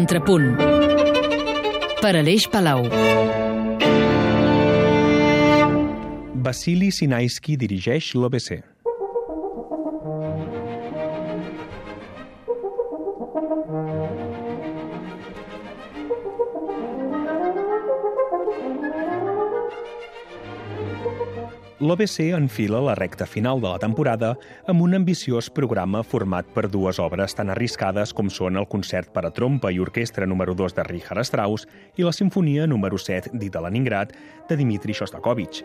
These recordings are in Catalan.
Contrapunt per Aleix Palau Vasili Sinaisky dirigeix l'OBC. L'OBC enfila la recta final de la temporada amb un ambiciós programa format per dues obres tan arriscades com són el concert per a trompa i orquestra número 2 de Richard Strauss i la sinfonia número 7 d'Ita Leningrad de Dmitri Shostakovich.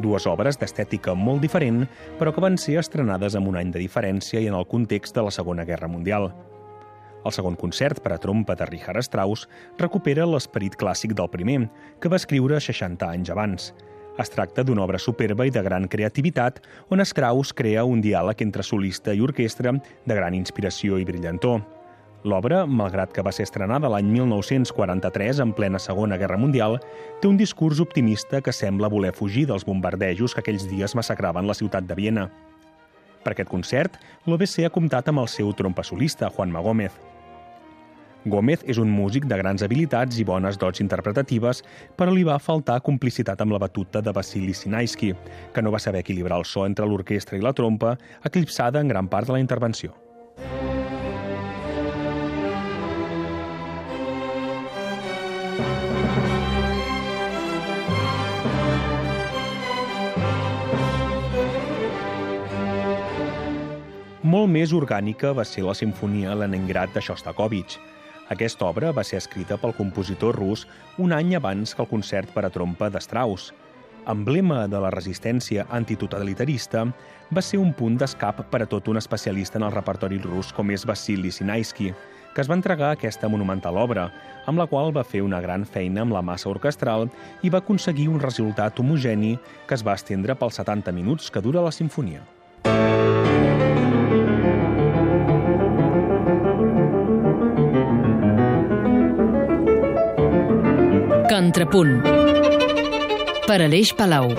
Dues obres d'estètica molt diferent, però que van ser estrenades amb un any de diferència i en el context de la Segona Guerra Mundial. El segon concert per a trompa de Richard Strauss recupera l'esperit clàssic del primer, que va escriure 60 anys abans. Es tracta d'una obra superba i de gran creativitat, on Strauss crea un diàleg entre solista i orquestra de gran inspiració i brillantor. L'obra, malgrat que va ser estrenada l'any 1943 en plena Segona Guerra Mundial, té un discurs optimista que sembla voler fugir dels bombardejos que aquells dies massacraven la ciutat de Viena. Per aquest concert, l'OBC ha comptat amb el seu trompa solista, Juanma Gómez. Gómez és un músic de grans habilitats i bones dots interpretatives, però li va faltar complicitat amb la batuta de Vasily Sinaisky, que no va saber equilibrar el so entre l'orquestra i la trompa, eclipsada en gran part de la intervenció. Molt més orgànica va ser la sinfonia Leningrad de Shostakovich, aquesta obra va ser escrita pel compositor rus un any abans que el concert per a trompa de Strauss. Emblema de la resistència antitotalitarista, va ser un punt d'escap per a tot un especialista en el repertori rus com és Vasily Sinaisky, que es va entregar aquesta monumental obra, amb la qual va fer una gran feina amb la massa orquestral i va aconseguir un resultat homogeni que es va estendre pels 70 minuts que dura la sinfonia. Contrapunt. Per Aleix Palau